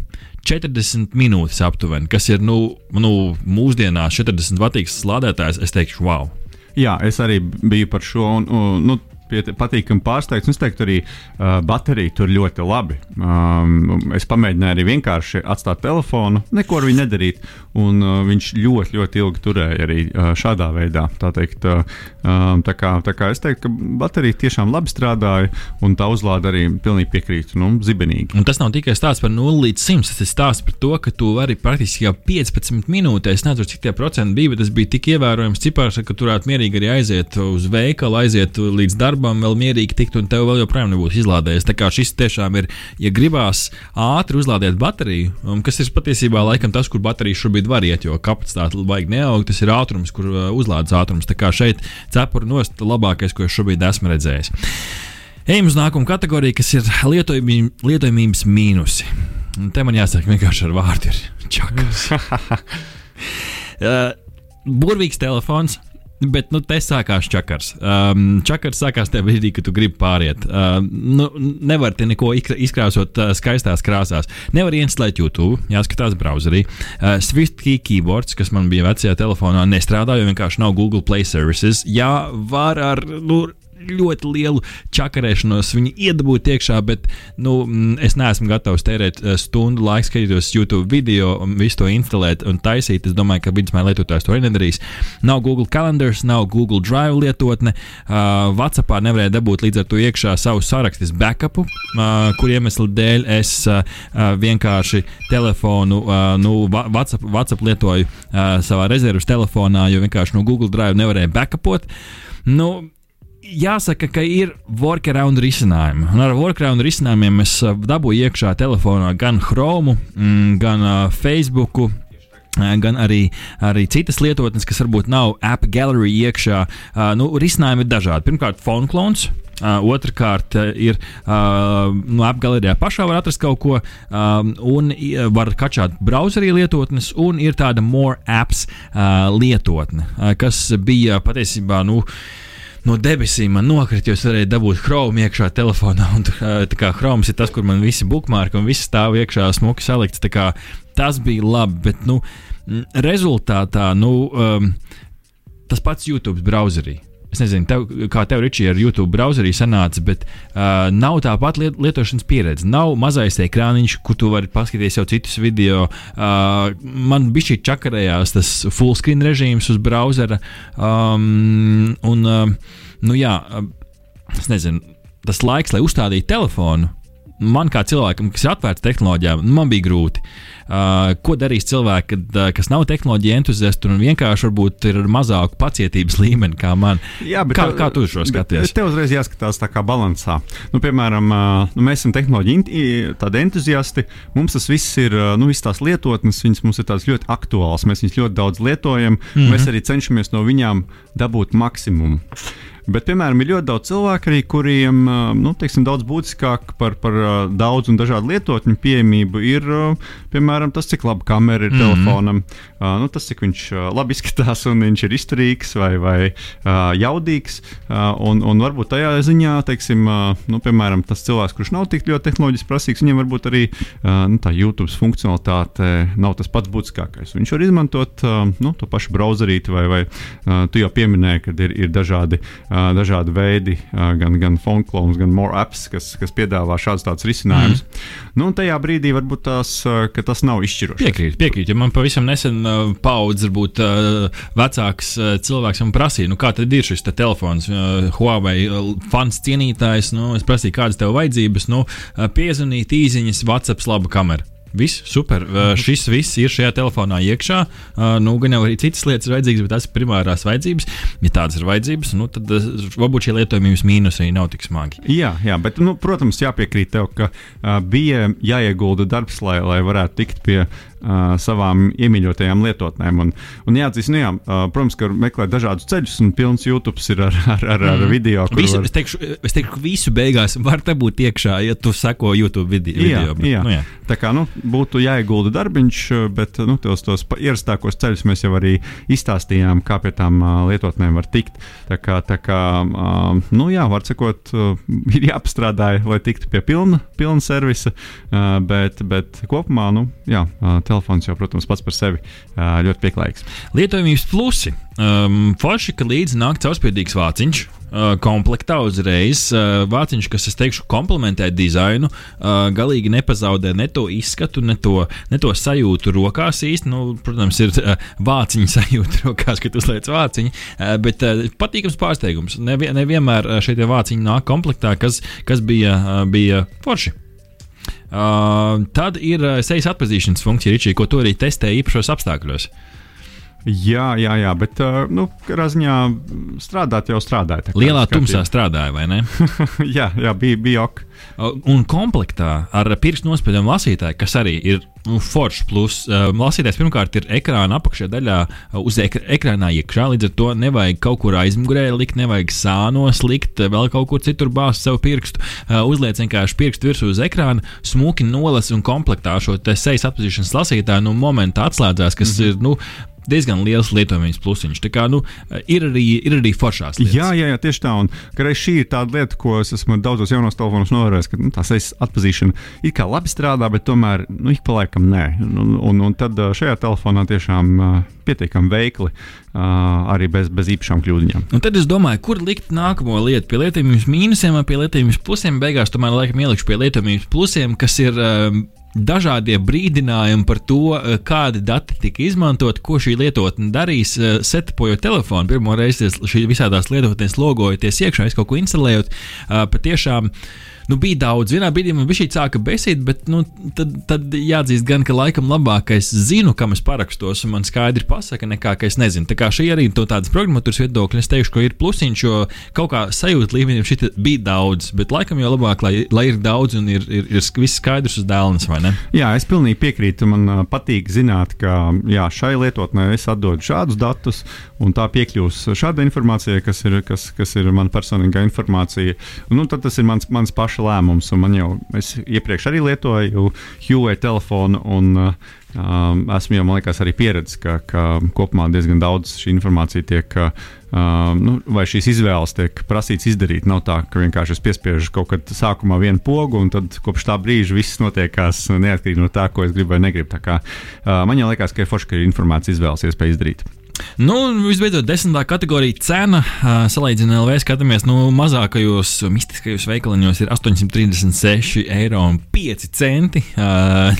40 minūtes aptuveni, kas ir nu, nu, mūsdienās 40 vatīgs lādētājs. Es teikšu, wow! Jā, es arī biju par šo. Un, un, nu, patīkami pārsteigts. Es teiktu, arī uh, baterija tur ļoti labi. Um, es pamēģināju arī vienkārši atstāt telefonu, neko ar viņu nedarīt. Un uh, viņš ļoti, ļoti ilgi turēja arī uh, šādā veidā. Tā, teikt, uh, tā, kā, tā kā es teiktu, ka baterija tiešām labi strādāja, un tā uzlāde arī pilnīgi piekrīt. Nu, zibenīgi. Un tas nav tikai stāsts par 0 līdz 100. Tas ir stāsts par to, ka tu vari praktiski jau 15 minūtēs, nezinu, cik tie procenti bija, bet tas bija tik ievērojams cipars, ka tu varētu mierīgi arī aiziet uz veikalu, aiziet līdz darbam darbam vēl mierīgi tikt, un tev vēl joprojām nebūs izlādējies. Tā kā šis tiešām ir, ja gribās ātri uzlādēt bateriju, kas ir patiesībā laikam tas, kur baterija šobrīd var iet, jo kapacitāte vajag neaug, tas ir ātrums, kur uh, uzlādes ātrums. Tā kā šeit cepura nost labākais, ko es šobrīd esmu redzējis. Ejam uz nākamo kategoriju, kas ir lietojamības, lietojamības mīnusi. Un te man jāsaka, vienkārši ar vārdu ir čakars. uh, burvīgs telefons, Bet nu, te sākās čakars. Um, čakars sākās tajā brīdī, kad tu gribi pāriet. Um, nu, nevar te neko izkrāsot uh, skaistās krāsās. Nevar instalēt YouTube, jāskatās browserī. Uh, Swift key keyboards, kas man bija vecajā telefonā, nestrādā, jo vienkārši nav Google Play Services. Jā, var ar. Nu, ļoti lielu čakarēšanos viņu iedabūt iekšā, bet nu, mm, es neesmu gatavs tērēt eh, stundu laiku skatīties YouTube video un visu to instalēt un taisīt. Es domāju, ka vidusmēr lietotājs to nedarīs. Nav Google Calendars, nav Google Drive lietotne. Uh, WhatsAppā nevarēja dabūt līdz ar to iekšā savu sarakstu backupu, uh, kur iemeslu dēļ es uh, vienkārši telefonu, uh, nu, WhatsApp, WhatsApp lietoju uh, savā rezerves telefonā, jo vienkārši no Google Drive nevarēja backupot. Nu, jāsaka, ka ir workaround risinājumi. Un ar workaround risinājumiem es uh, dabūju iekšā telefonā gan Chrome, mm, gan uh, Facebook. Uh, gan arī, arī citas lietotnes, kas varbūt nav app gallery iekšā. Uh, nu, risinājumi ir dažādi. Pirmkārt, phone clones, Uh, Otrakārt, ir uh, no apgalerijā pašā var atrast kaut ko, um, un var kačāt browserī lietotnes, un ir tāda more apps uh, lietotne, uh, kas bija patiesībā. Nu, uh, no debesīm man nokrita, jo es varēju dabūt chromu iekšā telefonā. Un, tā kā chroms ir tas, kur man visi bookmarki un viss stāv iekšā smuki salikts. Tas bija labi, bet nu, rezultātā nu, um, tas pats YouTube browserī. Es nezinu, tev, kā tev, Ričī, ar YouTube browserī sanāca, bet uh, nav tā pati liet, lietošanas pieredze. Nav mazais ekrāniņš, kur tu vari paskatīties jau citus video. Uh, man bija šī čakarējās tas full screen režīms uz browsera. Um, un, uh, nu jā, es nezinu, tas laiks, lai uzstādītu telefonu, man kā cilvēkam, kas ir atvērts tehnoloģijām, nu, man bija grūti. Uh, ko darīs cilvēki, kad, uh, kas nav tehnoloģija entuziasti un vienkārši varbūt ir ar mazāku pacietības līmeni kā man? Jā, kā, tev- kā tu šo skaties? Tev uzreiz jāskatās tā kā balansā. Nu, piemēram, ā, nu, mēs esam tehnoloģija tādi entuziasti. Mums tas viss ir, ā, nu, visas tās lietotnes, viņas mums ir tādas ļoti aktuālas. Mēs viņus ļoti daudz lietojam. Mm. -hmm. Mēs arī cenšamies no viņām dabūt maksimumu. Bet, piemēram, ir ļoti daudz cilvēku, arī, kuriem nu, teiksim, daudz būtiskāk par, par ā, daudz un dažādu lietotņu pieejamību ir piemēram tas, cik laba kamera ir mm -hmm. telefonam, nu, tas, cik viņš labi izskatās un viņš ir izturīgs vai, vai jaudīgs. Un, un varbūt tajā ziņā, teiksim, nu, piemēram, tas cilvēks, kurš nav tik ļoti tehnoloģiski prasīgs, viņam varbūt arī nu, tā YouTube funkcionalitāte nav tas pats būtiskākais. Viņš var izmantot nu, to pašu browserīti, vai, vai tu jau pieminēji, ka ir, ir dažādi, ā, dažādi veidi, gan, gan phone clones, gan more apps, kas, kas piedāvā šādus tādus risinājumus. Mm. Nu, un tajā brīdī varbūt tās, tas nav izšķiroši. Piekrīt, piekrīt. Ja man pavisam nesen paudzes, varbūt vecāks cilvēks man prasīja, nu, kā tad ir šis te telefons, Huawei fans cienītājs. Nu, es prasīju, kādas tev vajadzības, nu, piezvanīt īsiņas, WhatsApp, laba kamera. Viss super. Uh, šis viss ir šajā telefonā iekšā. Uh, nu, gan jau arī citas lietas ir vajadzīgas, bet tās ir primārās vajadzības. Ja tādas ir vajadzības, nu, tad uh, varbūt šie lietojumības mīnus arī nav tik smagi. Jā, jā bet, nu, protams, jāpiekrīt tev, ka uh, bija jāiegulda darbs, lai, lai varētu tikt pie uh, savām iemīļotajām lietotnēm. Un, un jāatzīst, nu, jā, uh, protams, ka meklēt dažādus ceļus, un pilns YouTube ir ar, ar, ar, ar video. kur Visu, var- es, teikšu, es teikšu, ka visu beigās var te būt iekšā, ja tu seko YouTube vidi Jā, video. bet, jā. Nu, jā. Tā kā nu, būtu jāiegulda darbiņš, bet nu, tos, tos ierastākos ceļus mēs jau arī izstāstījām, kā pie tām uh, lietotnēm var tikt. Tā kā, tā kā uh, nu, jā, var sakot, uh, ir jāpastrādā, lai tiktu pie pilna, pilna servisa, uh, bet, bet kopumā nu, jā, uh, telefons jau, protams, pats par sevi ļoti pieklājīgs. Lietojamības plusi. Um, Forši, ka līdzi nāk caurspīdīgs vāciņš. Uh, komplektā uzreiz uh, vāciņš, kas, es teikšu, komplementē dizainu, uh, galīgi nepazaudē ne to izskatu, ne to, ne to sajūtu rokās īsti. Nu, protams, ir vāciņa sajūta rokās, kad uzliek vāciņu, bet patīkams pārsteigums. Nevie, nevienmēr šie vāciņi nāk komplektā, kas, kas bija, bija forši. Uh, tad ir sejas atpazīšanas funkcija, Ričī, ko tu arī testē īpašos apstākļos. Jā, jā, jā bet nu, katrā ziņā strādāt jau strādāja. Lielā skatījums. tumsā strādāja, vai ne? jā, jā, bija, bija ok. Un komplektā ar pirkstu nospiedumu lasītāju, kas arī ir nu, foršs plus. Lasītājs pirmkārt ir ekrāna apakšējā daļā, uz ekra ekrānā iekšā. Līdz ar to nevajag kaut kur aizmugurē likt, nevajag sānos likt, vēl kaut kur citur bāzt savu pirkstu. Uzliec vienkārši pirkstu virsū uz ekrāna, smuki nolas un komplektā šo te sejas atpazīšanas lasītāju nu, momentā atslēdzās, kas mm -hmm. ir. Nu, Diezgan liels lietojamības plusiņš. Tā kā nu, ir, arī, ir arī foršās lietas. Jā, jā, jā, tieši tā. Un šī ir tāda lieta, ko es esmu daudzos jaunos telefonos novērojis, ka nu, tā sejas atpazīšana it kā labi strādā, bet tomēr nu, ik pa laikam nē. Un, un, un tad šajā telefonā tiešām ā, pietiekami veikli, ā, arī bez, bez īpašām kļūdiņām. Un tad es domāju, kur likt nākamo lietu. Pie lietojamības mīnusiem vai pie lietojamības plusiem. Beigās tomēr laikam ielikšu pie lietojamības plusiem, kas ir. Um, Dažādie brīdinājumi par to, uh, kādi dati tika izmantot, ko šī lietotne darīs, uh, setapojot telefonu. Pirmo reizi šī visādās lietotnēs logojoties iekšā, es kaut ko instalējot. uh, Patiešām nu, bija daudz. Vienā brīdī man bija šī sāka besīt, bet nu, tad, tad jāatzīst, gan, ka laikam labāk, ka es zinu, kam es parakstos, un man skaidri pasaka, nekā ka es nezinu. Tā kā šī arī no tādas programmatūras viedokļa es teikšu, ka ir plusiņš, jo kaut kā sajūta līmenī šī bija daudz, bet laikam jau labāk, lai, lai ir daudz un ir, ir, ir viss skaidrs uz dēlnes, vai ne? Jā, es pilnīgi piekrītu. Man patīk zināt, ka jā, šai lietotnē es atdodu šādus datus, un tā piekļūs šāda informācija, kas ir, kas, kas ir mana personīgā informācija. Nu, tad tas ir mans, mans paša lēmums. un Man jau, iepriekš arī lietoju Huawei telefonu. Un, uh, Um, esmu jau, man liekas, arī pieredzējis, ka, ka kopumā diezgan daudz šī informācija tiek, uh, nu, vai šīs izvēles tiek prasīts izdarīt. Nav tā, ka vienkārši es piespiežu kaut kad sākumā vienu pogu, un tad kopš tā brīža viss notiekās neatkarīgi no tā, ko es gribu vai negribu. Tā kā, uh, man liekas, ka ir forši, ka ir informācijas izvēles iespēja izdarīt. Nu, un visbeidzot, desmitā kategorija cena. Salīdzinājumā LV skatāmies, nu, mazākajos mistiskajos veikaliņos ir 836 eiro un 5 centi.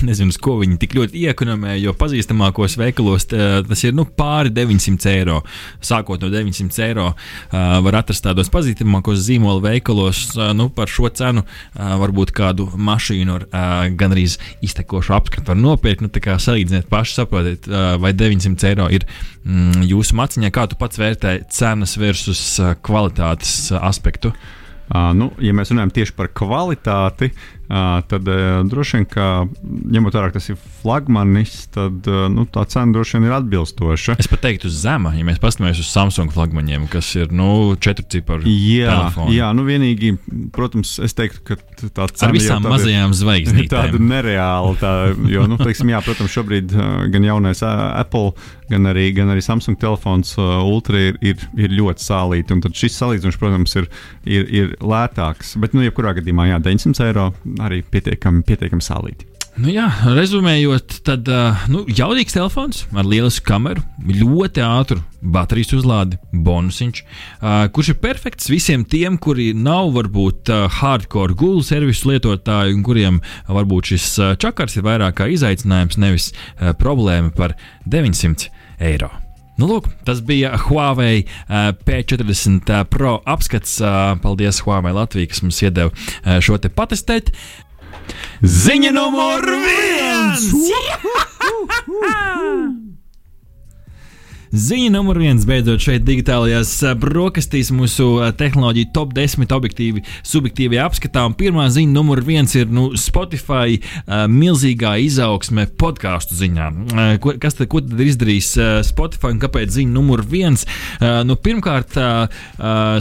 Nezinu, ko viņi tik ļoti iekonomē, jo pazīstamākos veikalos tas ir nu, pāri 900 eiro. Sākot no 900 eiro, var atrast tādos pazīstamākos zīmola veikalos nu, par šo cenu. Varbūt kādu mašīnu ar gan arī iztekošu apskatu var nopirkt. Nu, tā kā salīdziniet paši, saprotiet, vai 900 eiro ir. Mm, jūsu maciņā, kā tu pats vērtē cenas versus kvalitātes aspektu? Uh, nu, ja mēs runājam tieši par kvalitāti, uh, tad uh, droši vien, ka ņemot vērā, ka tas ir flagmanis, tad uh, nu, tā cena droši vien ir atbilstoša. Es pat teiktu, zema, ja mēs paskatāmies uz Samsung flagmaņiem, kas ir nu, četru ciparu. Jā, telefoni. jā, nu vienīgi, protams, es teiktu, ka tā cena Ar visām tāda ir- mazajām zvaigznītēm. Tāda nereāla. Tā, jo, nu, teiksim, jā, protams, šobrīd uh, gan jaunais uh, Apple, gan arī, gan arī Samsung telefons uh, Ultra ir, ir, ir ļoti sālīti. Tad šis salīdzinājums, protams, ir, ir, ir lētāks. Bet, nu, jebkurā gadījumā, jā, 900 eiro arī pietiekami, pietiekami sālīti. Nu jā, rezumējot, tad uh, nu, jaudīgs telefons ar lielisku kameru, ļoti ātru baterijas uzlādi, bonusiņš, uh, kurš ir perfekts visiem tiem, kuri nav varbūt uh, hardcore Google servisu lietotāji un kuriem varbūt šis čakars ir vairāk kā izaicinājums, nevis problēma par 900 eiro. Nu, lūk, tas bija Huawei uh, P40 Pro apskats. Uh, paldies Huawei Latvijai, kas mums iedeva uh, šo te patestēt. Ziņa numur viens! Ziņa numur viens, beidzot, šeit digitālajās ā, brokastīs mūsu ā, tehnoloģiju top 10 objektīvi, subjektīvie apskatā. Un pirmā ziņa numur viens ir nu, Spotify uh, milzīgā izaugsme podkāstu ziņā. Ko, kas tad, ko tad uh, Spotify un kāpēc ziņa numur viens? Nu, pirmkārt,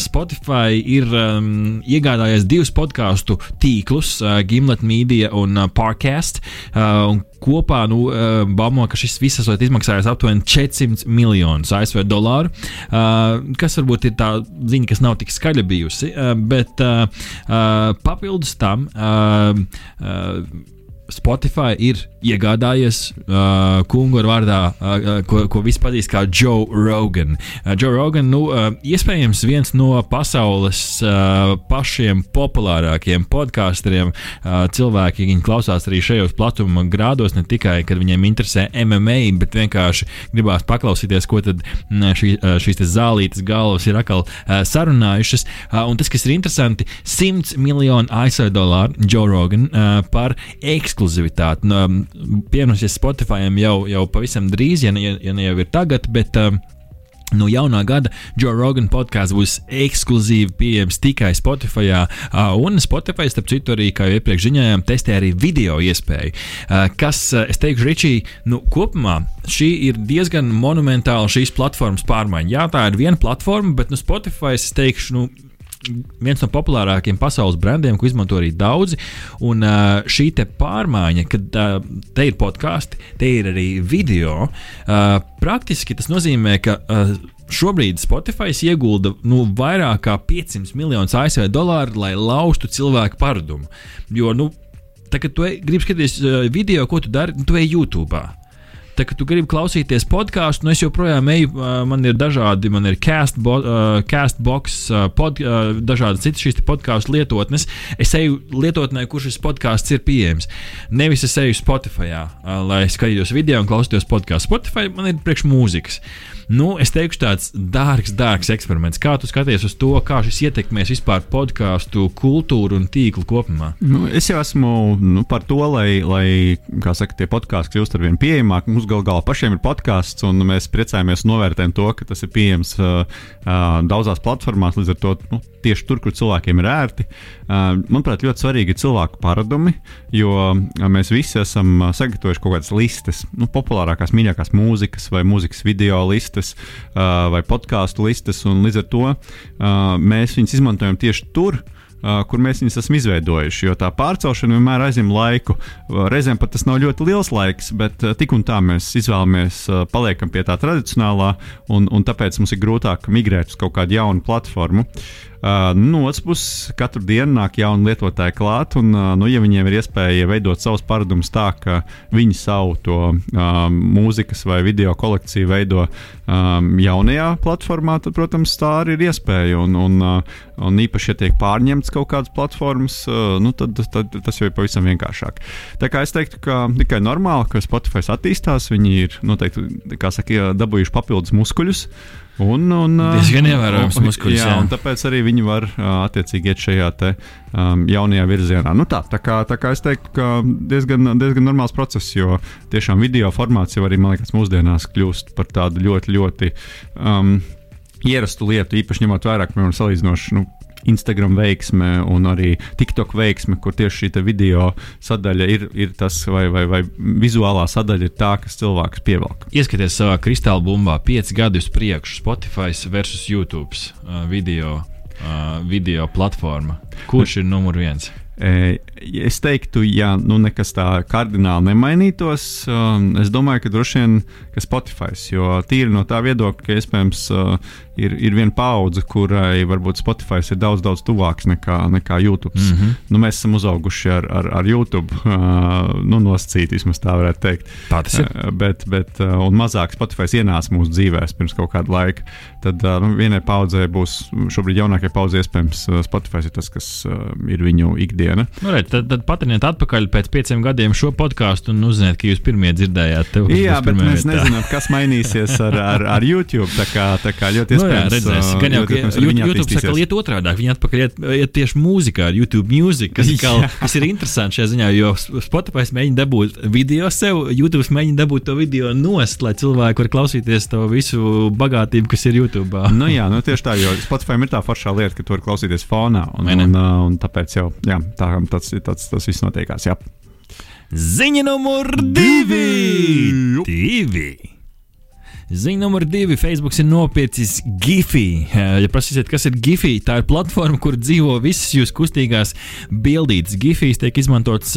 Spotify ir iegādājies divus podkāstu tīklus, Gimlet Media un Parcast. Uh, un kopā nu, uh, baumo, ka šis viss esot izmaksājis aptuveni 400 miljonus ASV dolāru, uh, kas varbūt ir tā ziņa, kas nav tik skaļa bijusi, uh, bet uh, uh, papildus tam. Uh, uh, Spotify ir iegādājies uh, kungu ar vārdā, uh, ko, ko visi pazīst kā Joe Rogan. Uh, Joe Rogan, nu, uh, iespējams, viens no pasaules uh, pašiem populārākajiem podkāsteriem. Uh, cilvēki viņi klausās arī šajos platuma grādos, ne tikai, kad viņiem interesē MMA, bet vienkārši gribās paklausīties, ko tad mm, šī, uh, šīs te zālītes galvas ir atkal uh, sarunājušas. Uh, un tas, kas ir interesanti, 100 miljonu ASV dolāru Joe Rogan uh, par ekskluzivitāti. Nu, Pievienosies Spotify jau, jau pavisam drīz, ja ne, ja ne jau ir tagad, bet. Um, No jaunā gada Joe Rogan podkāsts būs ekskluzīvi pieejams tikai Spotify. Un Spotify, starp citu, arī, kā jau iepriekš ziņojām, testē arī video iespēju. Kas, es teikšu, Ričī, nu, kopumā šī ir diezgan monumentāla šīs platformas pārmaiņa. Jā, tā ir viena platforma, bet nu, Spotify, es teikšu, nu, viens no populārākajiem pasaules brandiem, ko izmanto arī daudzi. Un uh, šī pārmaiņa, kad uh, te ir podkāsti, te ir arī video, uh, praktiski tas nozīmē, ka. Uh, Šobrīd Spotify iegulda nu, vairāk nekā 500 miljonus ASV dolāru, lai laustu cilvēku paradumu. Jo, nu, tā, kad tu gribi skatīties video, ko tu dari, nu, tu ej YouTube. Tā kā tu gribi klausīties podkāstu, nu es joprojām eju, uh, man ir dažādi, man ir castbo, uh, castbox, uh, pod, uh, dažādi citas šīs podkāstu lietotnes. Es eju lietotnē, kur šis podkāsts ir pieejams. Nevis es eju Spotify, uh, lai skatītos video un klausītos podkāstu. Spotify man ir priekš mūzikas. Nu, es teikšu, tāds dārgs, dārgs eksperiments. Kā tu skaties uz to, kā šis ietekmēs vispār podkāstu kultūru un tīklu kopumā? Nu, es jau esmu nu, par to, lai, lai saka, tie podkāsti kļūst ar vien pieejamāki. Mums gal galā pašiem ir podkāsts, un mēs priecājamies un novērtējam to, ka tas ir pieejams uh, uh, daudzās platformās. Līdz ar to nu, tieši tur, kur cilvēkiem ir ērti. Uh, manuprāt, ļoti svarīgi ir cilvēku paradumi, jo mēs visi esam sagatavojuši kaut kādas listas, nu, populārākās, mīļākās mūzikas vai mūzikas video listas uh, vai podkāstu listas, un līdz ar to mēs viņus izmantojam tieši tur. Uh, kur mēs viņus esam izveidojuši. Jo tā pārcelšana vienmēr aizņem laiku. Uh, Reizēm pat tas nav ļoti liels laiks, bet uh, tik un tā mēs izvēlamies, paliekam pie tā tradicionālā, un, un tāpēc mums ir grūtāk migrēt uz kaut kādu jaunu platformu. Uh, no otras puses, katru dienu nāk jauni lietotāji klāt, un, uh, nu, ja viņiem ir iespēja veidot savus paradumus tā, ka viņi savu to um, mūzikas vai video kolekciju veido um, jaunajā platformā, tad, protams, tā arī ir iespēja. Un, un, uh, un īpaši, ja tiek pārņemts kaut kādas platformas, uh, nu, tad, tad tas jau ir pavisam vienkāršāk. Tā kā es teiktu, ka tikai normāli, ka Spotify attīstās, viņi ir noteikti, saka, dabūjuši papildus muskuļus. Un, un, Diezgan ievērojams muskuļus. Jā, jā. tāpēc arī viņi var attiecīgi iet šajā te, um, jaunajā virzienā. Nu tā, tā, kā, tā kā es teiktu, ka diezgan, diezgan normāls process, jo tiešām video formāts jau arī, man liekas, mūsdienās kļūst par tādu ļoti, ļoti um, ierastu lietu, īpaši ņemot vērā, ka, piemēram, salīdzinoši nu, Instagram veiksme un arī TikTok veiksme, kur tieši šī video sadaļa ir, ir tas, vai, vai, vai vizuālā sadaļa ir tā, kas cilvēks pievelk. Ieskaties savā kristāla bumbā, pieci gadi uz priekšu, Spotify versus YouTube uh, video, uh, video platforma. Kurš ir numur viens? Es teiktu, ja nu nekas tā kardināli nemainītos, um, es domāju, ka droši vien ka Spotify, jo tīri no tā viedokļa, ka iespējams uh, ir, ir viena paudze, kurai varbūt Spotify ir daudz, daudz tuvāks nekā, nekā YouTube. Mm -hmm. nu, mēs esam uzauguši ar, ar, ar YouTube, uh, nu, nosacīti vismaz tā varētu teikt. Tā tas ir. Uh, bet, bet, un mazāk Spotify ienāca mūsu dzīvēm pirms kaut kāda laika. Tad nu, vienai paudzei būs, šobrīd jaunākajai paudzei, iespējams, Spotify ir tas, kas ir viņu ikdiena. Nu, redz, tad, tad patiniet atpakaļ pēc pieciem gadiem šo podkāstu un uzziniet, ka jūs pirmie dzirdējāt. Jā, bet mēs vietā. nezinām, kas mainīsies ar, ar, ar YouTube. Tā kā, tā kā ļoti iespējams. Nu, jā, redzēs, gan jau, ka YouTube saka liet otrādi. Viņi atpakaļ iet, iet tieši mūzikā ar YouTube Music, kas, kā, kas ir interesanti šajā ziņā, jo Spotify mēģina dabūt video sev, YouTube mēģina dabūt to video nost, lai cilvēki var klausīties to visu bagātību, kas ir YouTube. Nu jā, nu tieši tā, jo Spotify ir tā foršā lieta, ka tu vari klausīties fonā. Un, un, un, un tāpēc jau, jā, tā, tāds, tāds, tas viss notiekās. Jā. Ziņa numur divi! divi. Ziņa numur divi. Facebook ir nopircis Giphy. Ja prasīsiet, kas ir Giphy, tā ir platforma, kur dzīvo visas jūsu kustīgās bildītes. Giphy tiek izmantots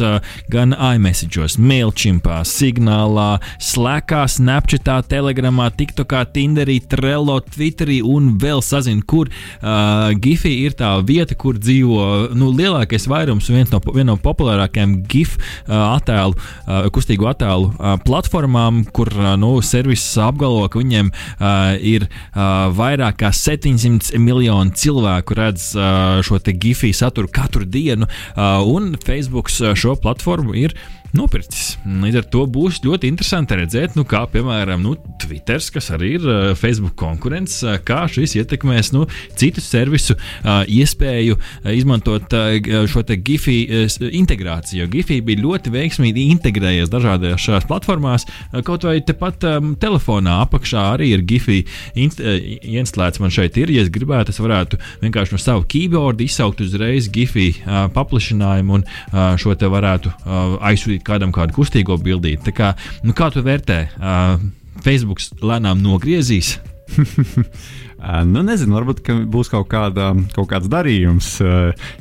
gan iMessage'os, MailChimpā, Signālā, Slackā, Snapchatā, Telegramā, TikTokā, Tinderī, Trello, Twitterī un vēl sazinu, kur uh, Giphy ir tā vieta, kur dzīvo nu, lielākais vairums un viens no, viena no populārākajām GIF uh, attēlu, uh, kustīgu attēlu uh, platformām, kur uh, nu, servis apgalvo ka viņiem uh, ir uh, vairāk kā 700 miljoni cilvēku redz uh, šo gifiju saturu katru dienu, uh, un Facebook šo platformu ir nopircis. Līdz ar to būs ļoti interesanti redzēt, nu, kā piemēram nu, Twitter, kas arī ir uh, Facebook konkurents, uh, kā šis ietekmēs nu, citu servisu uh, iespēju uh, izmantot uh, šo GIFI uh, integrāciju. GIFI bija ļoti veiksmīgi integrējies dažādās šajās platformās, uh, kaut vai tepat um, telefonā apakšā arī ir GIFI uh, instalēts. Man šeit ir, ja es gribētu, es varētu vienkārši no sava keyboarda izsaukt uzreiz GIFI uh, paplašinājumu un uh, šo te varētu uh, aizsūtīt uztaisīt kādam kādu kustīgo bildīti. Tā kā, nu, kā tu vērtē? Uh, Facebook lēnām nogriezīs. nu, nezinu, varbūt būs kaut, kāda, kaut kāds darījums.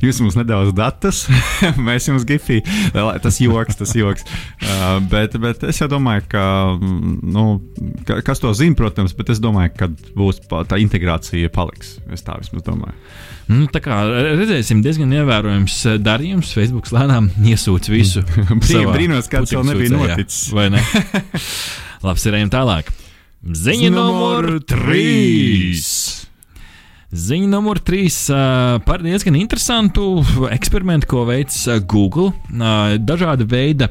Jūs mums nedaudz datus, mēs jums gifī. Tas joks, tas joks. Bet, bet es jau domāju, ka, nu, kas to zina, protams, bet es domāju, ka būs tā integrācija paliks. Es tā vismaz domāju. Nu, tā kā redzēsim, diezgan ievērojams eh, darījums. Facebook lēnām iesūdz visu. Brīnos, kāds vēl nebija noticis. Vai ne? Labi, ejam tālāk. Ziņa numur 3. Ziņa numur 3 uh, par diezgan interesantu eksperimentu, ko veids Google. Dažāda veida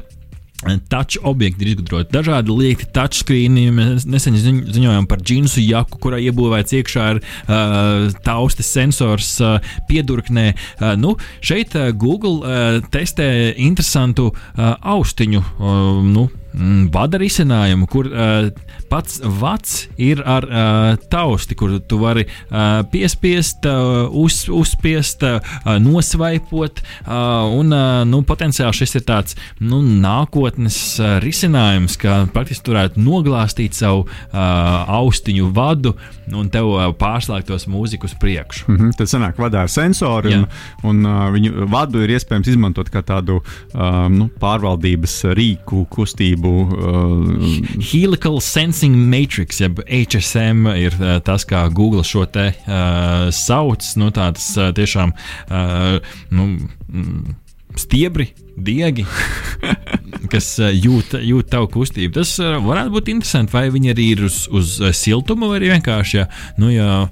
Touch objekti ir izgudroti. Dažādi liekti touchscreeni. Mēs nesen ziņojām par džinsu jaku, kurā iebūvēts iekšā ir uh, taustes sensors uh, piedurknē. Uh, nu, šeit uh, Google uh, testē interesantu uh, austiņu. Uh, nu, Vada risinājumu, kur uh, pats vats ir ar uh, tausti, kur tu vari uh, piespiest, uh, uz, uzspiest, uh, nosvaipot. Uh, un uh, nu, potenciāli šis ir tāds nu, nākotnes uh, risinājums, ka praktiski varētu noglāstīt savu uh, austiņu vadu un tev uh, pārslēgtos mūziku uz priekšu. Mm -hmm, tad sanāk, vadā ar sensoru, un, un uh, viņu vadu ir iespējams izmantot kā tādu uh, nu, pārvaldības rīku kustību kustību. Uh, Helical Sensing Matrix, jeb HSM, ir uh, tas, kā Google šo te uh, sauc. Nu, tāds uh, tiešām uh, nu, mm, stiebri, diegi, kas uh, jūt, jūt tavu kustību. Tas uh, varētu būt interesanti, vai viņi arī ir uz, uz uh, siltuma, vai vienkārši, ja, nu, ja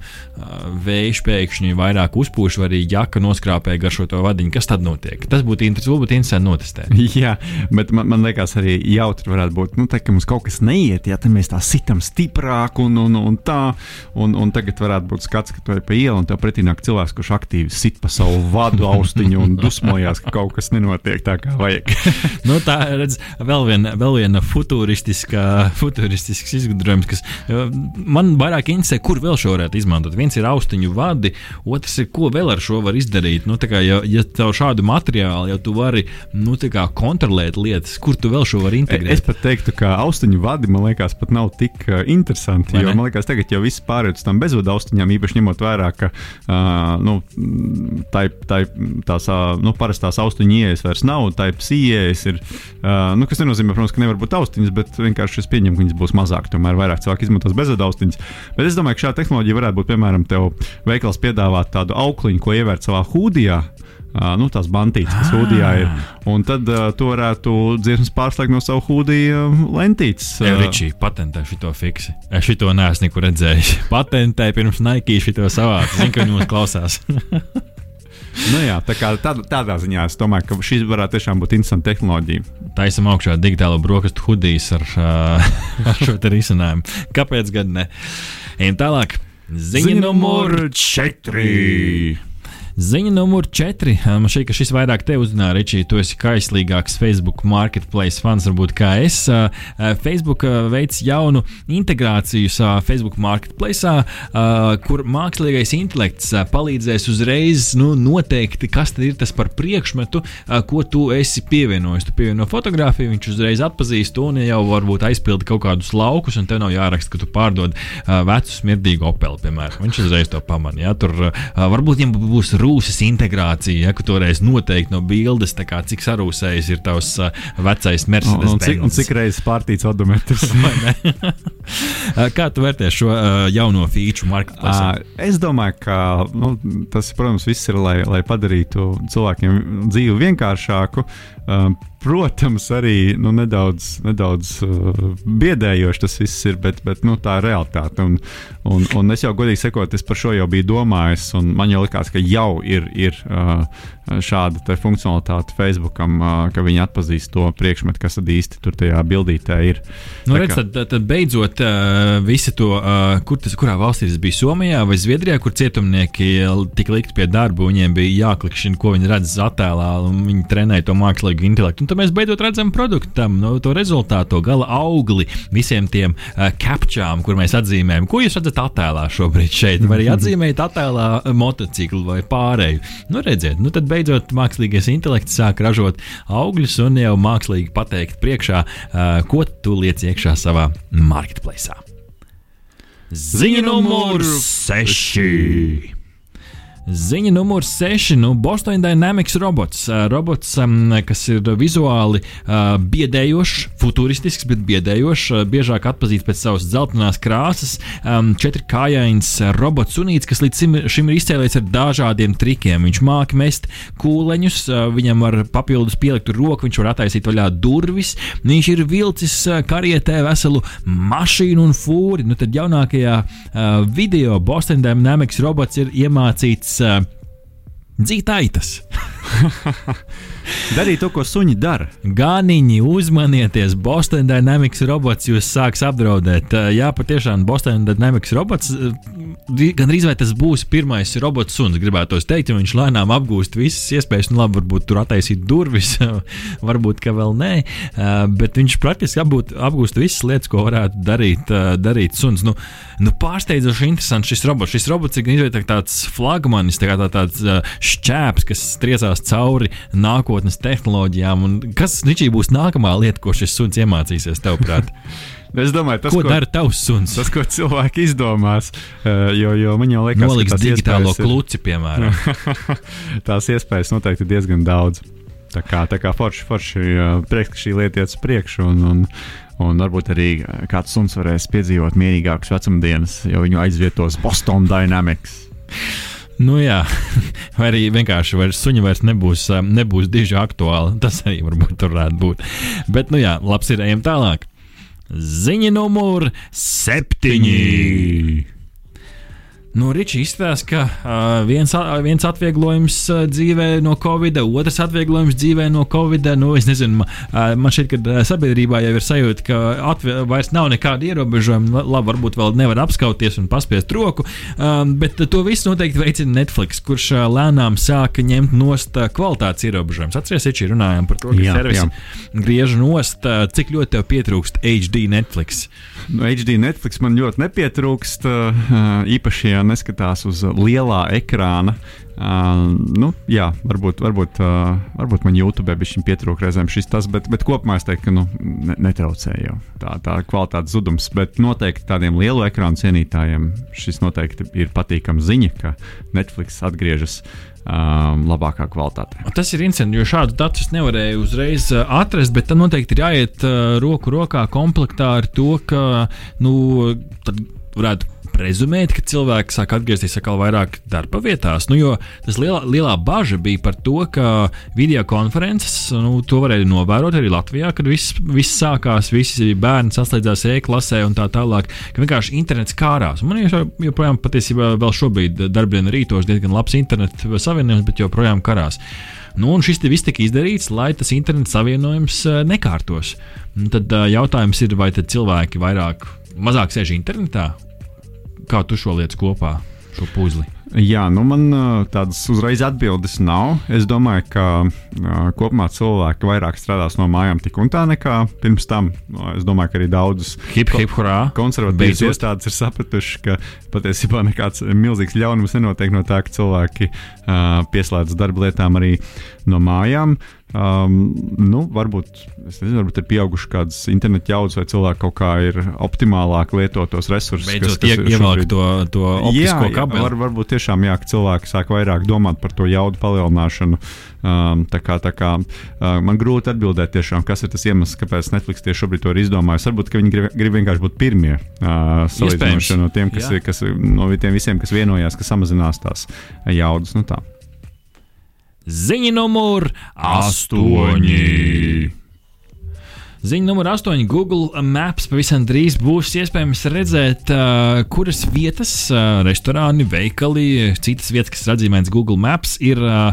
vējš pēkšņi vairāk uzpūš, vai arī jaka noskrāpē garšo to vadiņu, kas tad notiek? Tas būtu interesanti, būtu interesanti notestēt. Jā, bet man, man liekas, arī jautri varētu būt, nu, tā, ka mums kaut kas neiet, ja mēs tā sitam stiprāk un, un, un tā. Un, un tagad varētu būt skats, ka tu ej pa ielu un tev pretī nāk cilvēks, kurš aktīvi sit pa savu vadu austiņu un dusmojās, ka kaut kas nenotiek tā, kā vajag. nu, tā redz, vēl viena, vēl viena futuristisks izgudrojums, kas uh, man vairāk interesē, kur vēl šo varētu izmantot. Viens ir austiņu vadi, otrs ir, ko vēl ar šo var izdarīt. Nu, kā, ja, ja tev šādu materiālu, ja tu vari nu, kā, kontrolēt lietas, kur tu vēl šo vari integrēt. Es pat teiktu, ka austiņu vadi man liekas pat nav tik uh, interesanti. Vai Jo ne? man liekas, tagad jau viss pārējais uz tām bezvadu austiņām, īpaši ņemot vērā, ka uh, nu, tā, tā, tās uh, nu, parastās austiņu ieejas vairs nav, tā ieejas ir. Uh, nu, kas nenozīmē, protams, ka nevar būt austiņas, bet vienkārši es pieņemu, ka viņas būs mazāk. Tomēr vairāk cilvēku izmantos bezvadu austiņas. Bet es domāju, ka šāda tehnoloģija varētu būt, piemēram, tev veikals piedāvāt tādu aukliņu, ko ievērt savā hūdijā. Uh, nu, tās bantītes, kas hūdijā ir. Un tad uh, tu varētu dziesmas pārslēgt no savu hūdija uh, lentītes. Uh, Ričī, patentē šo fiksi. Es šo neesmu nekur redzējis. Patentē pirms Nike šo savādu. Zinu, ka viņi mūs klausās. Nu jā, tā kā tādā, tādā ziņā es domāju, ka šī varētu tiešām būt interesanta tehnoloģija. Taisam augšā digitālo brokastu hudijas ar, ar šo risinājumu. Kāpēc gan ne? Ejam tālāk. Ziņa numur 4. Ziņa numur 4. Man šķiet, ka šis vairāk te uzrunā, Ričī. Tu esi kaislīgāks Facebook marketplace fans, varbūt kā es. Facebook veids jaunu integrāciju Facebook marketplace, kur mākslīgais intelekts palīdzēs uzreiz nu, noteikt, kas ir tas par priekšmetu, ko tu esi pievienojis. Tu pievieno fotografiju, viņš uzreiz atpazīst to un jau varbūt aizpildi kaut kādus laukus, un tev nav jāraksta, ka tu pārdod vecu smirdīgu opeli, piemēram. Viņš uzreiz to pamanīja. Ja? Tur varbūt viņam būs rūsas integrācija, ja, ka toreiz noteikti no bildes, kā, cik sarūsējis ir tavs uh, vecais Un, Mercedes. un, cik, un cik reizes pārtīts odometrs? Uh, Kā tu vērtē šo uh, jauno feature marketplace? Ā, Es domāju, ka nu, tas, protams, viss ir, lai, lai padarītu cilvēkiem dzīvi vienkāršāku. Ā, Protams, arī nu, nedaudz, nedaudz uh, biedējoši tas viss ir, bet, bet nu, tā ir realitāte. Un, un, un es jau godīgi sakot, es par šo jau biju domājis, un man jau likās, ka jau ir, ir uh, šāda te funkcionalitāte Facebookam, uh, ka viņi atpazīst to priekšmetu, kas tad īsti tur tajā bildītē ir. Nu, redz, tad, tad, beidzot, visi to, kur tas, kurā valstī tas bija Somijā vai Zviedrijā, kur cietumnieki tika likt pie darba, viņiem bija jāklikšķina, ko viņi redz attēlā, un viņi trenēja to mākslīgo intelektu. Un tad mēs beidzot redzam produktu tam, no, to rezultātu, to gala augli visiem tiem uh, captčām, kur mēs atzīmējam. Ko jūs redzat attēlā šobrīd šeit? Vai arī atzīmējat attēlā uh, motociklu vai pārēju? Nu, redziet, nu tad beidzot mākslīgais intelekts sāk ražot augļus un jau mākslīgi pateikt priekšā, uh, ko tu liec iekšā savā marketplace. Ziņa numur 6. Ziņa numur 6. Nu, Boston Dynamics robots. Robots, kas ir vizuāli biedējošs, futuristisks, bet biedējošs. Biežāk atpazīts pēc savas dzeltenās krāsas. Četrkājains robots sunīts, kas līdz šim, ir izcēlējis ar dažādiem trikiem. Viņš māca mest kūleņus, viņam var papildus pielikt roku, viņš var attaisīt vaļā durvis. Viņš ir vilcis karietē veselu mašīnu un fūri. Nu, tad jaunākajā video Boston Dynamics robots ir iemācīts uh, dzīt aitas. Darīt to, ko suņi dara. Ganiņi, uzmanieties, Boston Dynamics robots jūs sāks apdraudēt. Uh, Jā, patiešām Boston Dynamics robots, uh, gan arī vai tas būs pirmais robots suns, gribētu teikt, jo viņš lēnām apgūst visas iespējas, nu labi, varbūt tur attaisīt durvis, varbūt ka vēl nē, uh, bet viņš praktiski apgūt, apgūst visas lietas, ko varētu darīt, darīt suns. Nu, nu pārsteidzoši interesants šis robots. Šis robots ir gan izveidojis tāds flagmanis, tā kā tā, tāds šķēps, kas triecās cauri nākotnes tehnoloģijām. Un kas Ničī būs nākamā lieta, ko šis suns iemācīsies, tavuprāt? Es domāju, tas, ko, ko dara tavs suns? Tas, ko cilvēki izdomās, uh, jo, jo man jau liekas, Noliks ka digitālo iespējas ir- kluci, piemēram. tās iespējas noteikti ir diezgan daudz. Tā kā, tā kā forši, forši prieks, ka šī lieta iet uz priekšu. Un, un, Un varbūt arī kāds suns varēs piedzīvot mierīgākas vecumdienas, jo viņu aizvietos Boston Dynamics. Nu, jā, vai arī vienkārši vairs suņi vairs nebūs, nebūs diži aktuāli. Tas arī varbūt tur varētu būt. Bet, nu jā, labs ir ejam tālāk. Ziņa numur septiņi. Nu, Ričs izstāsta, ka uh, viens, viens atvieglojums uh, dzīvē no Covid, otrs atvieglojums dzīvē no Covid. Nu, es nezinu, uh, man šķiet, ka sabiedrībā jau ir sajūta, ka atvie, vairs nav nekāda ierobežojuma. Labi, varbūt vēl nevar apskauties un paspiest roku, uh, bet to visu noteikti veicina Netflix, kurš uh, lēnām sāka ņemt nost kvalitātes ierobežojumus. Atcerieties, Ričs, runājām par to, ka jā, servisi jā. griež nost, uh, cik ļoti tev pietrūkst HD Netflix. No HD Netflix man ļoti nepietrūkst, uh, īpaši ja neskatās uz lielā ekrāna. Uh, nu, jā, varbūt, varbūt, uh, varbūt man YouTube bija pietrūkst reizēm šis tas, bet, bet kopumā es teiktu, ka nu, ne, netraucēja jau tā, tā kvalitātes zudums. Bet noteikti tādiem lielu ekrānu cienītājiem šis noteikti ir patīkama ziņa, ka Netflix atgriežas um, labākā kvalitātē. Tas ir interesanti, jo šādu datus nevarēja uzreiz atrast, bet tam noteikti ir jāiet uh, roku rokā komplektā ar to, ka nu, varētu prezumēt, ka cilvēki sāk atgriezties atkal vairāk darba vietās. Nu, jo tas lielā, lielā bažas bija par to, ka video konferences, nu, to varēja novērot arī Latvijā, kad viss, viss sākās, visi bērni saslēdzās e-klasē un tā tālāk, ka vienkārši internets kārās. Man joprojām patiesībā vēl šobrīd darbdienu rītos diezgan labs internets savienojums, bet joprojām karās. Nu, un šis viss tika izdarīts, lai tas internets savienojums eh, nekārtos. Un tad uh, jautājums ir, vai cilvēki vairāk, mazāk sēž internetā Kā tu šo lietu kopā, šo puzli? Jā, nu man tādas uzreiz atbildes nav. Es domāju, ka kopumā cilvēki vairāk strādās no mājām tik un tā nekā pirms tam. Es domāju, ka arī daudzas konservatīvas iestādes ir sapratuši, ka patiesībā nekāds milzīgs ļaunums nenotiek no tā, ka cilvēki uh, pieslēdzas darba lietām arī no mājām. Uh, Um, nu, varbūt, nezinu, varbūt ir pieauguši kādas internetu jaudas, vai cilvēki kaut kā ir optimālāk lietot tos resursus. Beidzot, ievelk to, to optisko jā, kabeli. Var, varbūt tiešām jā, ka cilvēki sāk vairāk domāt par to jaudu palielināšanu. Um, tā kā, tā kā, uh, man grūti atbildēt, tiešām, kas ir tas iemesls, kāpēc Netflix tieši šobrīd to ir izdomājis. Varbūt viņi grib, grib vienkārši būt pirmie uh, salīdzinoši no tiem, kas, ir, kas, no tiem visiem, kas vienojās, ka samazinās tās jaudas. Nu, tā. Ziņa numur 8. Ziņa numur 8. Google Maps pavisam drīz būs iespējams redzēt, uh, kuras vietas, uh, restorāni, veikali, citas vietas, kas atzīmētas Google Maps, ir uh,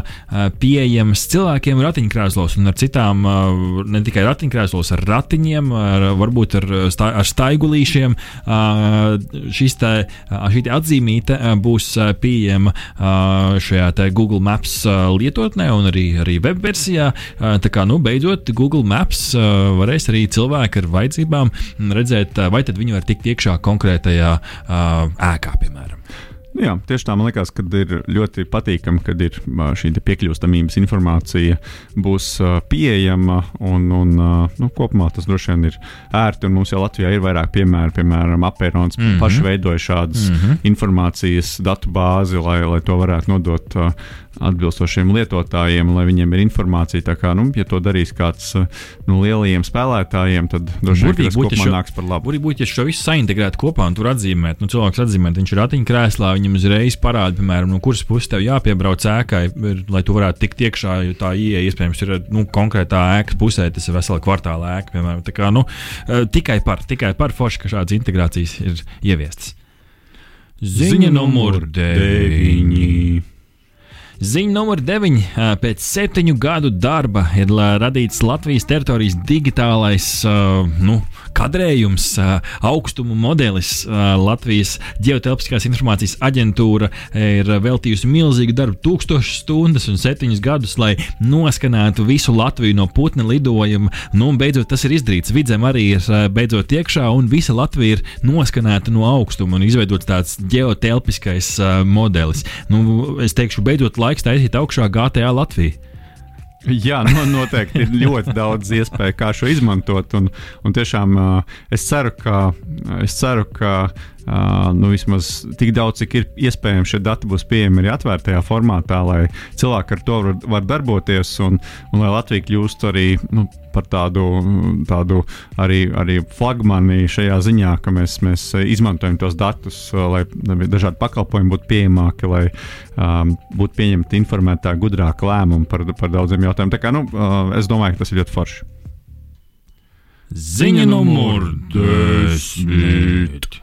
pieejamas cilvēkiem ratiņkrēslos un ar citām, uh, ne tikai ratiņkrēslos, ar ratiņiem, ar, varbūt ar, stā, ar staigulīšiem. Uh, šis te, uh, šī te atzīmīte uh, būs pieejama uh, šajā Google Maps uh, lietotnē un arī, arī web versijā. Uh, tā kā, nu, beidzot, Google Maps uh, varēs varēs arī cilvēki ar vajadzībām redzēt, vai tad viņi var tikt iekšā konkrētajā ēkā, piemēram. Jā, tieši tā man liekas, ka ir ļoti patīkami, kad ir šī piekļūstamības informācija būs pieejama. Un, un, nu, kopumā tas droši vien ir ērti. Mums jau Latvijā ir vairāk piemēru, piemēram, Apērons mm -hmm. paši veidoja šādas mm -hmm. informācijas datu bāzi, lai, lai to varētu nodot atbilstošiem lietotājiem, lai viņiem ir informācija. Tā kā, nu, ja to darīs kāds nu, lielajiem spēlētājiem, tad droši vien tas šo, nāks par labu. Burīgi būtu, ja šo visu saintegrētu kopā un tur atzīmēt, nu, cilvēks atzīmēt, viņš ir ratiņkrēslā, viņam uzreiz parāda, piemēram, no kuras puses tev jāpiebrauc ēkai, lai tu varētu tikt iekšā, jo tā ieeja iespējams ir nu, konkrētā ēkas pusē, tas ir vesela kvartāla ēka, piemēram. Tā kā, nu, tikai par, tikai par forši, ka šādas integrācijas ir ieviestas. Ziņa numur 9. Ziņa numur 9. Pēc septiņu gadu darba ir radīts Latvijas teritorijas digitālais nu, kadrējums, augstumu modelis. Latvijas Geotelpiskās informācijas aģentūra ir veltījusi milzīgu darbu, tūkstošus stundas un septiņus gadus, lai noskanētu visu Latviju no putna lidojuma. Nu, un beidzot tas ir izdarīts. Vidzem arī ir beidzot iekšā, un visa Latvija ir noskanēta no augstuma un izveidots tāds geotelpiskais modelis. Nu, es teikšu, beidzot, laiks taisīt augšā GTA Latviju. Jā, no, noteikti ir ļoti daudz iespēju, kā šo izmantot. Un, un tiešām es ceru, ka, es ceru, ka uh, nu, vismaz tik daudz, cik ir iespējams, šie dati būs pieejami arī atvērtajā formātā, lai cilvēki ar to var, var darboties un, un lai Latvija kļūst arī nu, par tādu, tādu arī, arī flagmani šajā ziņā, ka mēs, mēs izmantojam tos datus, lai dažādi pakalpojumi būtu pieejamāki, lai um, būtu pieņemti informētāk, gudrāk lēmumi par, par daudziem jautājumiem. Tā kā, nu, uh, es domāju, ka tas ir ļoti forši. Ziņa numur desmit.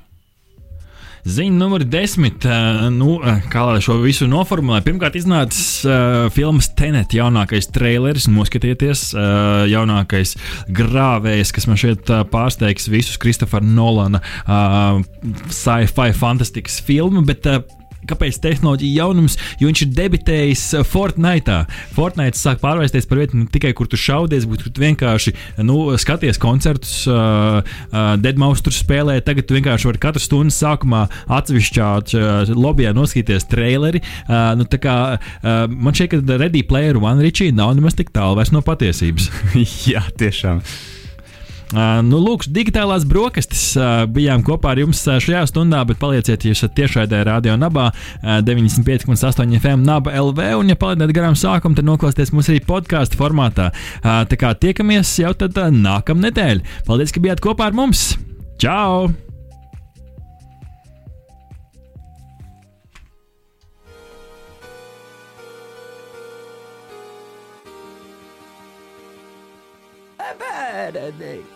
Ziņa numur desmit. Uh, nu, kā lai šo visu noformulē? Pirmkārt, iznācis uh, filmas Tenet jaunākais traileris. Noskatieties, uh, jaunākais grāvējs, kas man šeit uh, pārsteigs visus Kristofera Nolana uh, sci-fi fantastikas filmu. Bet, uh, Kāpēc tehnoloģija jaunums? Jo viņš ir debitējis uh, Fortnite. Fortnite sāk pārvērsties par vietu ne tikai, kur tu šaudies, bet kur tu vienkārši nu, skaties koncertus, uh, uh, Deadmau5 tur spēlē. Tagad tu vienkārši vari katru stundu sākumā atsevišķā uh, lobbyā noskatīties traileri. Uh, nu, kā, uh, man šķiet, ka Ready Player One Richie nav nemaz tik tālu vairs no patiesības. Jā, tiešām. Nu, lūk, digitālās brokastis bijām kopā ar jums šajā stundā, bet palieciet, ja esat tiešraidē radio nabā uh, 95,8 FM naba LV, un ja palaidat garām sākumu, tad noklausieties mūs arī podkāstu formātā. Tā kā tiekamies jau tad nākamā nedēļa. Paldies, ka bijāt kopā ar mums! Čau! Bērni,